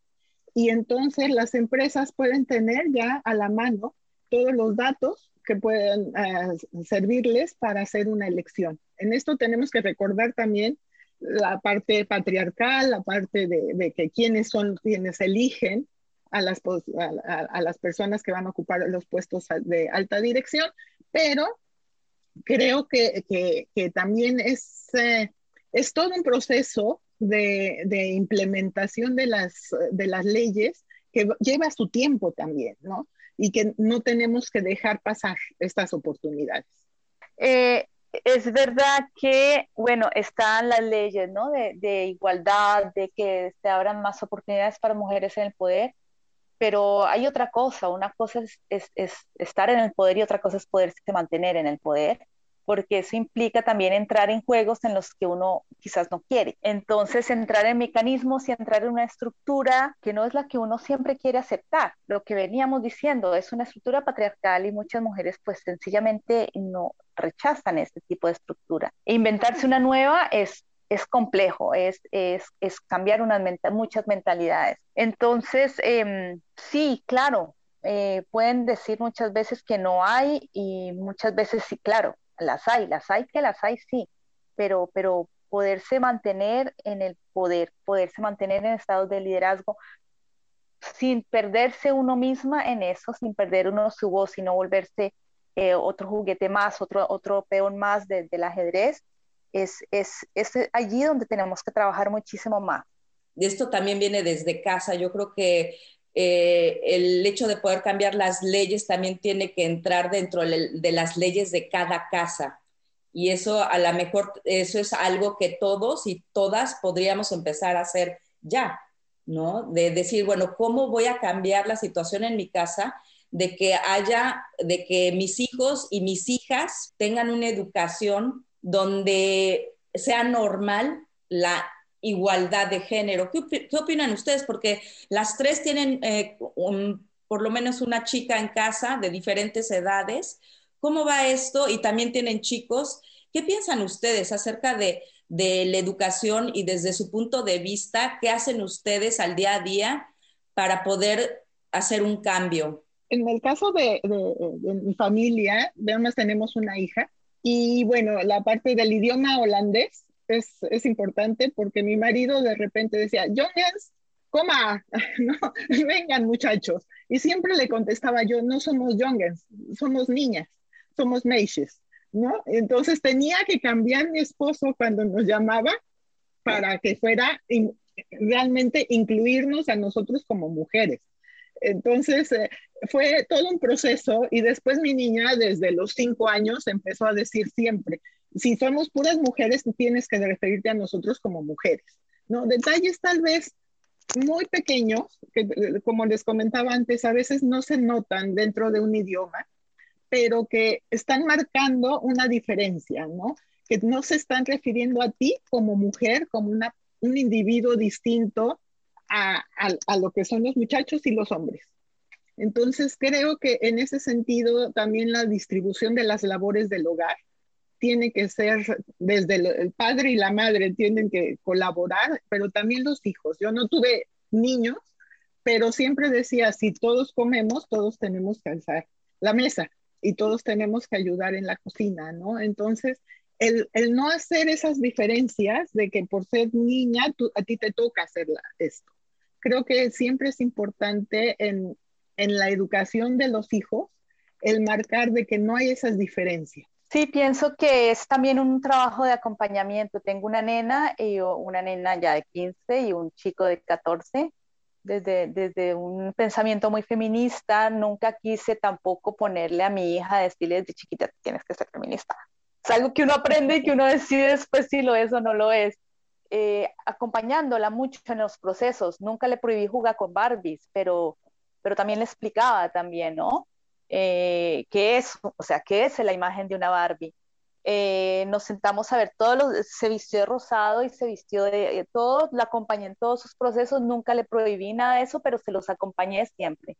y entonces las empresas pueden tener ya a la mano todos los datos que pueden uh, servirles para hacer una elección. En esto tenemos que recordar también la parte patriarcal, la parte de, que quiénes son quienes eligen a las, a, las personas que van a ocupar los puestos de alta dirección, pero creo que, que, también es, eh, es todo un proceso de, de, implementación de las, de las leyes que lleva su tiempo también, ¿no? Y que no tenemos que dejar pasar estas oportunidades. Eh, es verdad que, bueno, están las leyes, ¿no? De, de, igualdad, de que se abran más oportunidades para mujeres en el poder, pero hay otra cosa, una cosa es, es, es, estar en el poder y otra cosa es poderse mantener en el poder, porque eso implica también entrar en juegos en los que uno quizás no quiere. Entonces, entrar en mecanismos y entrar en una estructura que no es la que uno siempre quiere aceptar. Lo que veníamos diciendo es una estructura patriarcal y muchas mujeres pues sencillamente no rechazan este tipo de estructura. E inventarse una nueva es es complejo, es, es, es cambiar unas muchas mentalidades. Entonces, eh, sí, claro, eh, pueden decir muchas veces que no hay y muchas veces sí, claro, las hay, las hay que las hay, sí, pero, pero poderse mantener en el poder, poderse mantener en estados de liderazgo sin perderse uno misma en eso, sin perder uno su voz y no volverse eh, otro juguete más, otro, otro peón más de, del ajedrez, es, es, es allí donde tenemos que trabajar muchísimo más. Y esto también viene desde casa. Yo creo que eh, el hecho de poder cambiar las leyes también tiene que entrar dentro de las leyes de cada casa. Y eso a lo mejor, eso es algo que todos y todas podríamos empezar a hacer ya, ¿no? De decir, bueno, ¿cómo voy a cambiar la situación en mi casa? De que haya, de que mis hijos y mis hijas tengan una educación donde sea normal la igualdad de género. ¿Qué, opinan ustedes? Porque las tres tienen eh, por lo menos una chica en casa de diferentes edades. ¿Cómo va esto? Y también tienen chicos. ¿Qué piensan ustedes acerca de, de la educación y desde su punto de vista, ¿qué hacen ustedes al día a día para poder hacer un cambio? En el caso de mi familia, además tenemos una hija y bueno, la parte del idioma holandés es, es importante porque mi marido de repente decía, Jongens, coma, no, vengan muchachos. Y siempre le contestaba yo, no somos Jongens, somos niñas, somos meisjes, ¿no? Entonces tenía que cambiar mi esposo cuando nos llamaba para que fuera realmente incluirnos a nosotros como mujeres. Entonces eh, fue todo un proceso y después mi niña desde los cinco años empezó a decir siempre, si somos puras mujeres, tienes que referirte a nosotros como mujeres, ¿no? Detalles tal vez muy pequeños, que como les comentaba antes, a veces no se notan dentro de un idioma, pero que están marcando una diferencia, ¿no? Que no se están refiriendo a ti como mujer, como una, un individuo distinto a, lo que son los muchachos y los hombres. Entonces, creo que en ese sentido también la distribución de las labores del hogar tiene que ser desde el, padre y la madre tienen que colaborar, pero también los hijos. Yo no tuve niños, pero siempre decía, si todos comemos, todos tenemos que alzar la mesa y todos tenemos que ayudar en la cocina, ¿no? Entonces, el, no hacer esas diferencias de que por ser niña tú, a ti te toca hacer la, esto. Creo que siempre es importante en, en la educación de los hijos el marcar de que no hay esas diferencias. Sí, pienso que es también un trabajo de acompañamiento. Tengo una nena, y una nena ya de 15 y un chico de 14. Desde, desde un pensamiento muy feminista, nunca quise tampoco ponerle a mi hija, decirle desde chiquita, tienes que ser feminista. Es algo que uno aprende y que uno decide después si lo es o no lo es. Eh, acompañándola mucho en los procesos. Nunca le prohibí jugar con Barbies, pero, pero también le explicaba también, ¿no? eh, qué es, o sea, qué es la imagen de una Barbie. Eh, nos sentamos a ver, todos los, se vistió de rosado y se vistió de, todo, la acompañé en todos sus procesos, nunca le prohibí nada de eso, pero se los acompañé siempre,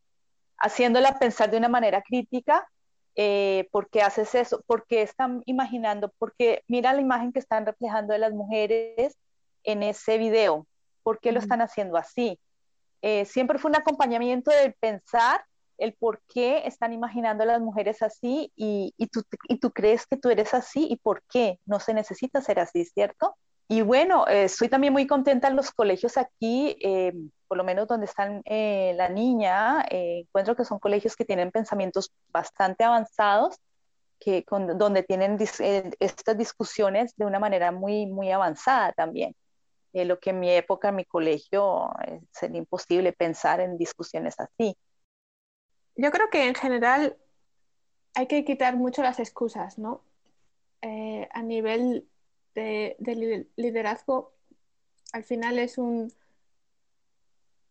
haciéndola pensar de una manera crítica, eh, ¿por qué haces eso? ¿Por qué están imaginando? Porque mira la imagen que están reflejando de las mujeres en ese video, ¿por qué lo están haciendo así? Eh, siempre fue un acompañamiento del pensar el por qué están imaginando a las mujeres así y, y, tú, y tú crees que tú eres así y por qué no se necesita ser así, ¿cierto? Y bueno, eh, estoy también muy contenta en los colegios aquí, eh, por lo menos donde están eh, la niña, encuentro que son colegios que tienen pensamientos bastante avanzados, que con, donde tienen dis, estas discusiones de una manera muy, muy avanzada también. Lo que en mi época, en mi colegio, sería imposible pensar en discusiones así yo creo que en general hay que quitar mucho las excusas, ¿no? Eh, a nivel de, liderazgo, al final es un...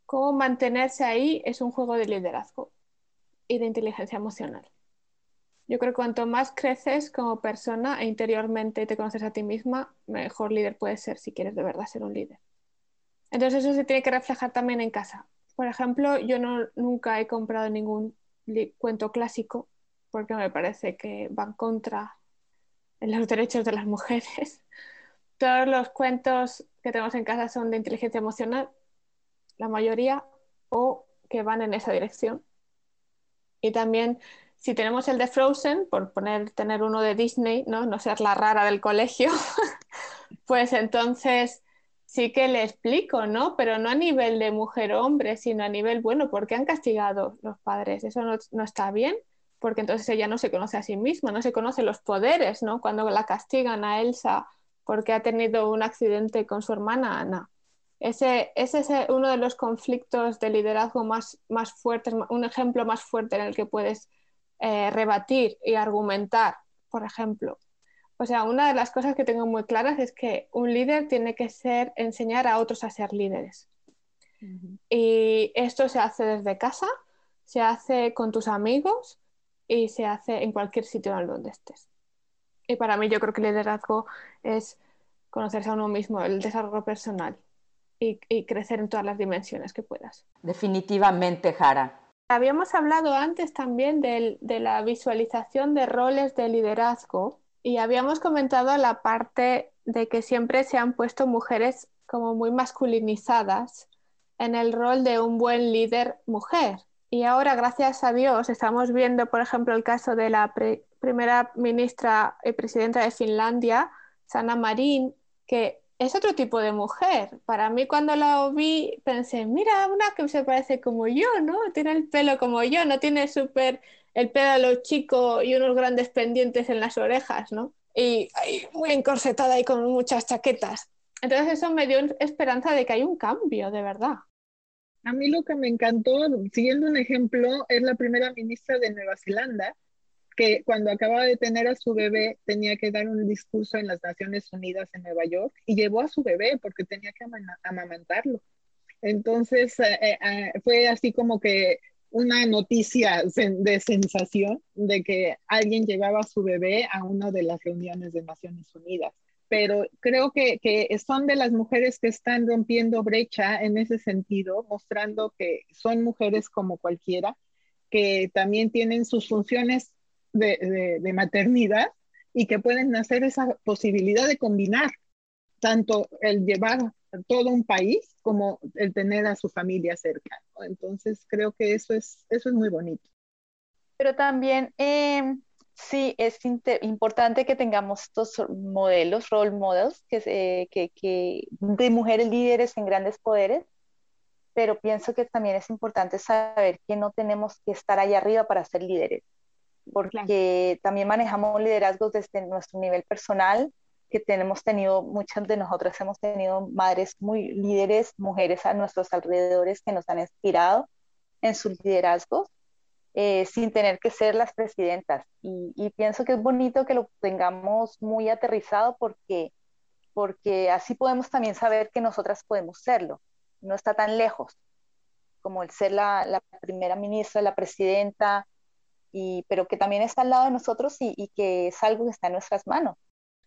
Cómo mantenerse ahí es un juego de liderazgo y de inteligencia emocional. Yo creo que cuanto más creces como persona e interiormente te conoces a ti misma, mejor líder puedes ser si quieres de verdad ser un líder. Entonces eso se tiene que reflejar también en casa. Por ejemplo, yo no, nunca he comprado ningún cuento clásico porque me parece que van contra los derechos de las mujeres. Todos los cuentos que tenemos en casa son de inteligencia emocional, la mayoría, o que van en esa dirección. Y también, si tenemos el de Frozen, por poner, tener uno de Disney, no, no ser la rara del colegio, pues entonces sí que le explico, ¿no? Pero no a nivel de mujer-hombre, sino a nivel, bueno, ¿por qué han castigado los padres? Eso no, está bien, porque entonces ella no se conoce a sí misma, no se conoce los poderes, ¿no? Cuando la castigan a Elsa porque ha tenido un accidente con su hermana. Ese, ese es uno de los conflictos de liderazgo más, más fuertes, un ejemplo más fuerte en el que puedes eh, rebatir y argumentar, por ejemplo. O sea, una de las cosas que tengo muy claras es que un líder tiene que ser enseñar a otros a ser líderes. Uh -huh. Y esto se hace desde casa, se hace con tus amigos y se hace en cualquier sitio en donde estés. Y para mí yo creo que el liderazgo es conocerse a uno mismo, el desarrollo personal y, y crecer en todas las dimensiones que puedas. Definitivamente, Jara. Habíamos hablado antes también de, la visualización de roles de liderazgo y habíamos comentado la parte de que siempre se han puesto mujeres como muy masculinizadas en el rol de un buen líder mujer. Y ahora, gracias a Dios, estamos viendo, por ejemplo, el caso de la primera ministra y presidenta de Finlandia, Sanna Marin, que es otro tipo de mujer. Para mí cuando la vi pensé, mira, una que se parece como yo, ¿no? Tiene el pelo como yo, no tiene súper el pelo chico y unos grandes pendientes en las orejas, ¿no? Y, muy encorsetada y con muchas chaquetas. Entonces eso me dio esperanza de que hay un cambio, de verdad. A mí lo que me encantó, siguiendo un ejemplo, es la primera ministra de Nueva Zelanda, que cuando acababa de tener a su bebé tenía que dar un discurso en las Naciones Unidas en Nueva York y llevó a su bebé porque tenía que amamantarlo. Entonces eh, eh, ah, fue así como que una noticia de sensación de que alguien llevaba a su bebé a una de las reuniones de Naciones Unidas. Pero creo que, que son de las mujeres que están rompiendo brecha en ese sentido, mostrando que son mujeres como cualquiera, que también tienen sus funciones de, maternidad y que pueden hacer esa posibilidad de combinar tanto el llevar todo un país como el tener a su familia cerca. Entonces creo que eso es, eso es muy bonito. Pero también em, sí es importante que tengamos estos modelos, role models, que, que, que, de mujeres líderes en grandes poderes, pero pienso que también es importante saber que no tenemos que estar allá arriba para ser líderes porque también manejamos liderazgos desde nuestro nivel personal, que tenemos tenido, muchas de nosotras hemos tenido madres muy líderes, mujeres a nuestros alrededores que nos han inspirado en sus liderazgos, eh, sin tener que ser las presidentas. Y, y, pienso que es bonito que lo tengamos muy aterrizado porque, porque así podemos también saber que nosotras podemos serlo. No está tan lejos como el ser la, la primera ministra, la presidenta, pero que también está al lado de nosotros y, que es algo que está en nuestras manos.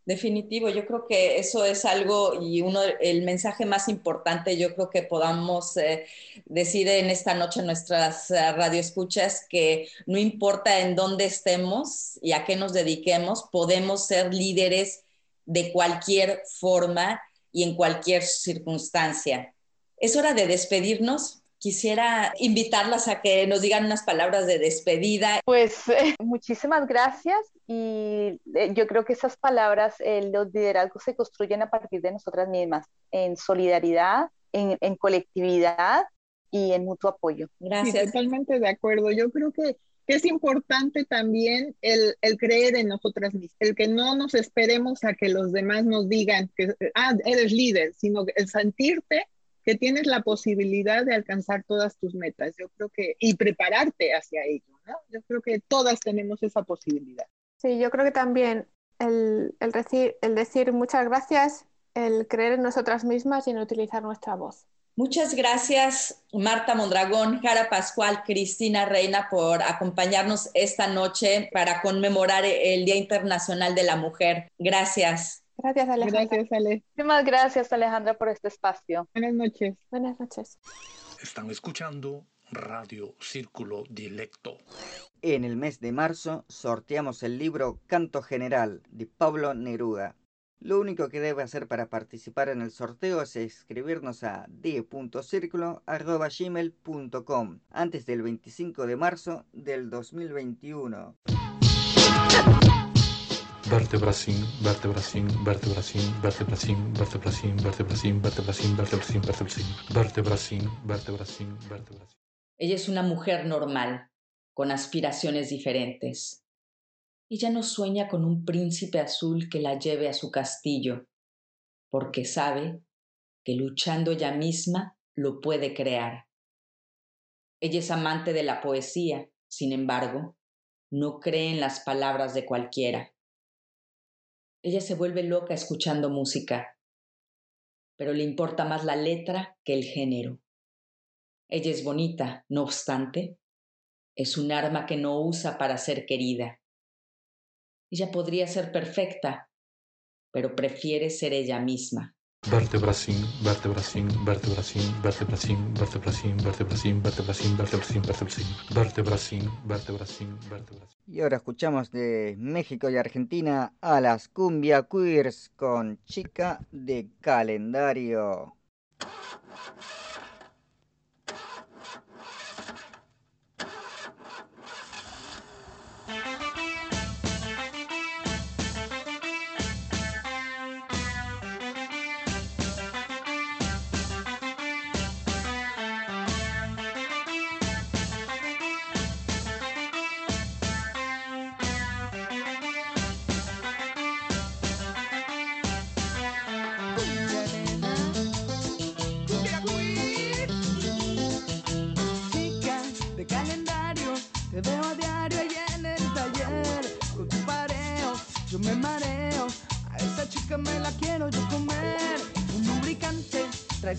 Definitivo, yo creo que eso es algo y uno el mensaje más importante yo creo que podamos eh, decir en esta noche nuestras uh, radioescuchas que no importa en dónde estemos y a qué nos dediquemos, podemos ser líderes de cualquier forma y en cualquier circunstancia. Es hora de despedirnos, quisiera invitarlas a que nos digan unas palabras de despedida. Pues muchísimas gracias y eh, yo creo que esas palabras, eh, los liderazgos se construyen a partir de nosotras mismas, en solidaridad, en, colectividad y en mutuo apoyo. Gracias. totalmente de acuerdo. Yo creo que, es importante también el, el, creer en nosotras mismas, el que no nos esperemos a que los demás nos digan que, ah, eres líder, sino el sentirte que tienes la posibilidad de alcanzar todas tus metas. Yo creo que, y prepararte hacia ello, ¿no? Yo creo que todas tenemos esa posibilidad. Sí, yo creo que también el, el, decir, el decir muchas gracias, el creer en nosotras mismas y en utilizar nuestra voz. Muchas gracias, Marta Mondragón, Jara Pascual, Cristina Reina, por acompañarnos esta noche para conmemorar el Día Internacional de la Mujer. Gracias. Gracias, Alejandra. Gracias, Ale. Muchísimas gracias, Alejandra, por este espacio. Buenas noches. Buenas noches. Están escuchando Radio Círculo Dilecto. En el mes de marzo sorteamos el libro Canto General de Pablo Neruda. Lo único que debe hacer para participar en el sorteo es escribirnos a d.circulo.gmail.com antes del 25 de marzo del 2021 Ella es una mujer normal, con aspiraciones diferentes. Ella no sueña con un príncipe azul que la lleve a su castillo, porque sabe que luchando ella misma lo puede crear. Ella es amante de la poesía, sin embargo, no cree en las palabras de cualquiera. Ella se vuelve loca escuchando música, pero le importa más la letra que el género. Ella es bonita, no obstante, es un arma que no usa para ser querida. Ella podría ser perfecta, pero prefiere ser ella misma. Vertebracín, vertebracín, vertebracín, vertebracín, vertebracín, vertebracín, vertebracín, vertebracín, vertebracín, vertebracín, vertebracín, vertebracín. Y ahora escuchamos de México y Argentina a las cumbia queers con chica de calendario.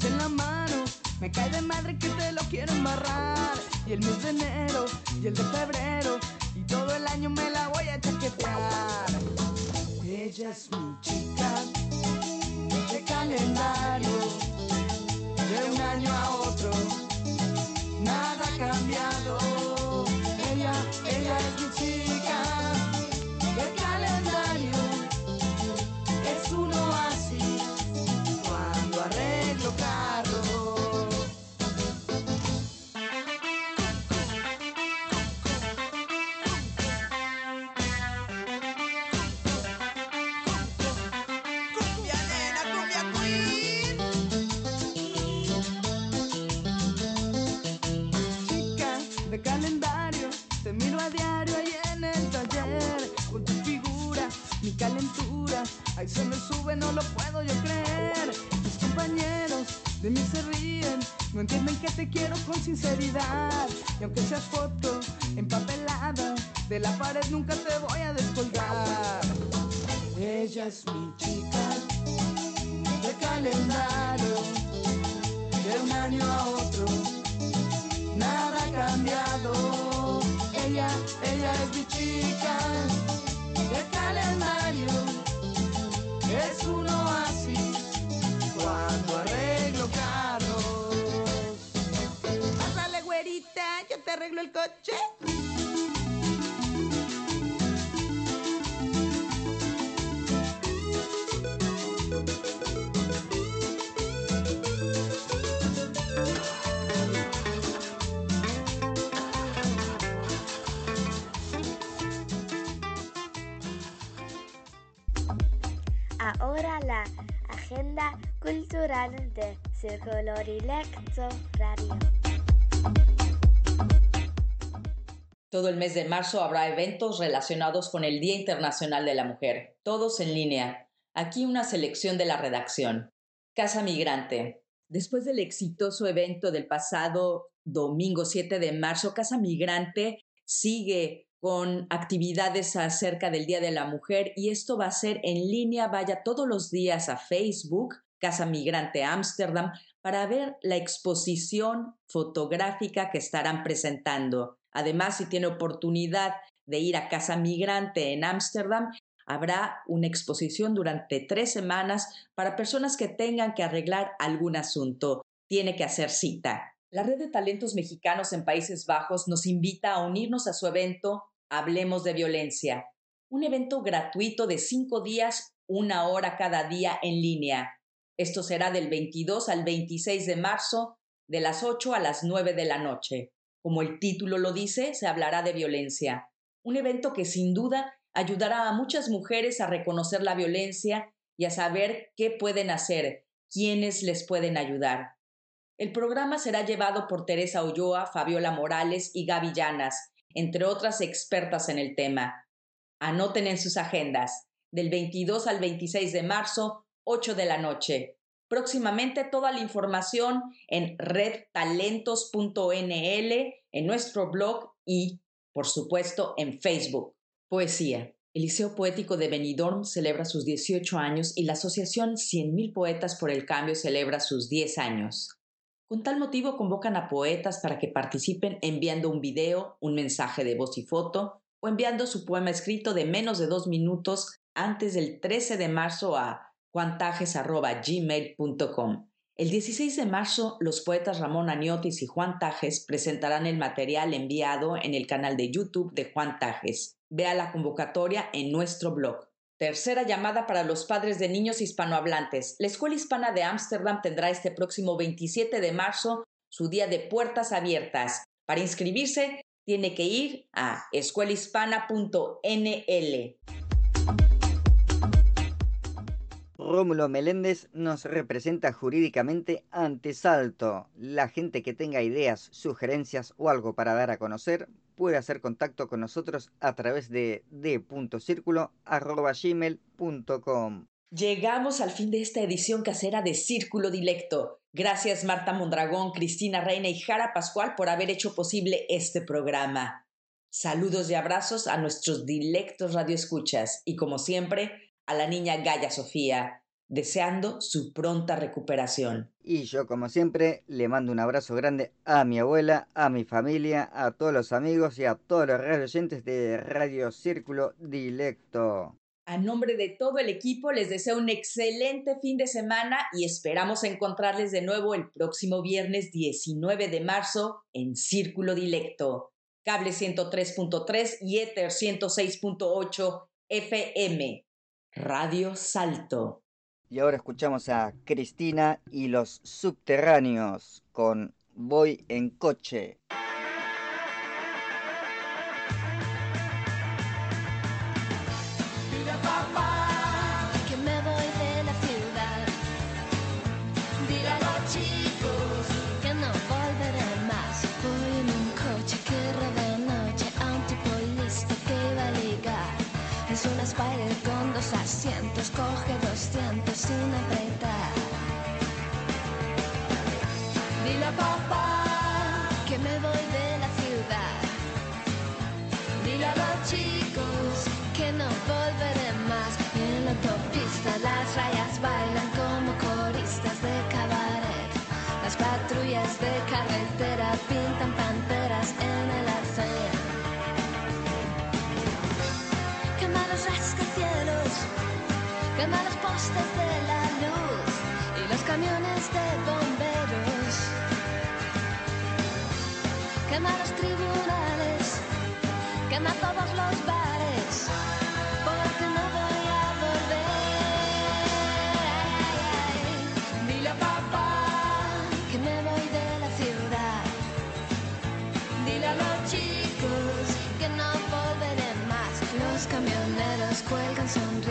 En la mano. Me cae de madre que te lo quiero embarrar. Y el mes de enero y el de febrero La agenda cultural de Radio. Todo el mes de marzo habrá eventos relacionados con el Día Internacional de la Mujer, todos en línea. Aquí una selección de la redacción. Casa Migrante. Después del exitoso evento del pasado domingo 7 de marzo, Casa Migrante sigue con actividades acerca del Día de la Mujer y esto va a ser en línea. Vaya todos los días a Facebook, Casa Migrante Ámsterdam, para ver la exposición fotográfica que estarán presentando. Además, si tiene oportunidad de ir a Casa Migrante en Ámsterdam, habrá una exposición durante tres semanas para personas que tengan que arreglar algún asunto. Tiene que hacer cita. La Red de Talentos Mexicanos en Países Bajos nos invita a unirnos a su evento Hablemos de Violencia, un evento gratuito de cinco días, una hora cada día en línea. Esto será del 22 al 26 de marzo, de las 8 a las 9 de la noche. Como el título lo dice, se hablará de violencia. Un evento que sin duda ayudará a muchas mujeres a reconocer la violencia y a saber qué pueden hacer, quiénes les pueden ayudar. El programa será llevado por Teresa Ulloa, Fabiola Morales y Gaby Llanas, entre otras expertas en el tema. Anoten en sus agendas, del 22 al 26 de marzo, 8 de la noche. Próximamente toda la información en redtalentos.nl, en nuestro blog y, por supuesto, en Facebook. Poesía. El Liceo Poético de Benidorm celebra sus 18 años y la Asociación 100.000 Poetas por el Cambio celebra sus 10 años. Con tal motivo convocan a poetas para que participen enviando un video, un mensaje de voz y foto o enviando su poema escrito de menos de dos minutos antes del 13 de marzo a juantajes.gmail.com. El 16 de marzo, los poetas Ramón Aniotis y Juan Tajes presentarán el material enviado en el canal de YouTube de Juan Tajes. Vea la convocatoria en nuestro blog. Tercera llamada para los padres de niños hispanohablantes. La Escuela Hispana de Ámsterdam tendrá este próximo 27 de marzo su día de puertas abiertas. Para inscribirse, tiene que ir a escuelahispana.nl. Rómulo Meléndez nos representa jurídicamente ante Salto. La gente que tenga ideas, sugerencias o algo para dar a conocer puede hacer contacto con nosotros a través de d.circulo.gmail.com. Llegamos al fin de esta edición casera de Círculo Dilecto. Gracias Marta Mondragón, Cristina Reina y Jara Pascual por haber hecho posible este programa. Saludos y abrazos a nuestros dilectos radioescuchas y como siempre a la niña Gaya Sofía, deseando su pronta recuperación. Y yo, como siempre, le mando un abrazo grande a mi abuela, a mi familia, a todos los amigos y a todos los radio oyentes de Radio Círculo Dilecto. A nombre de todo el equipo les deseo un excelente fin de semana y esperamos encontrarles de nuevo el próximo viernes 19 de marzo en Círculo Dilecto, cable 103.3 y Ether 106.8 FM. Radio Salto. Y ahora escuchamos a Cristina y los subterráneos con Voy en coche.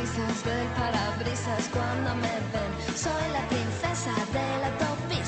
sonrisas del parabrisas cuando me ven. Soy la princesa de la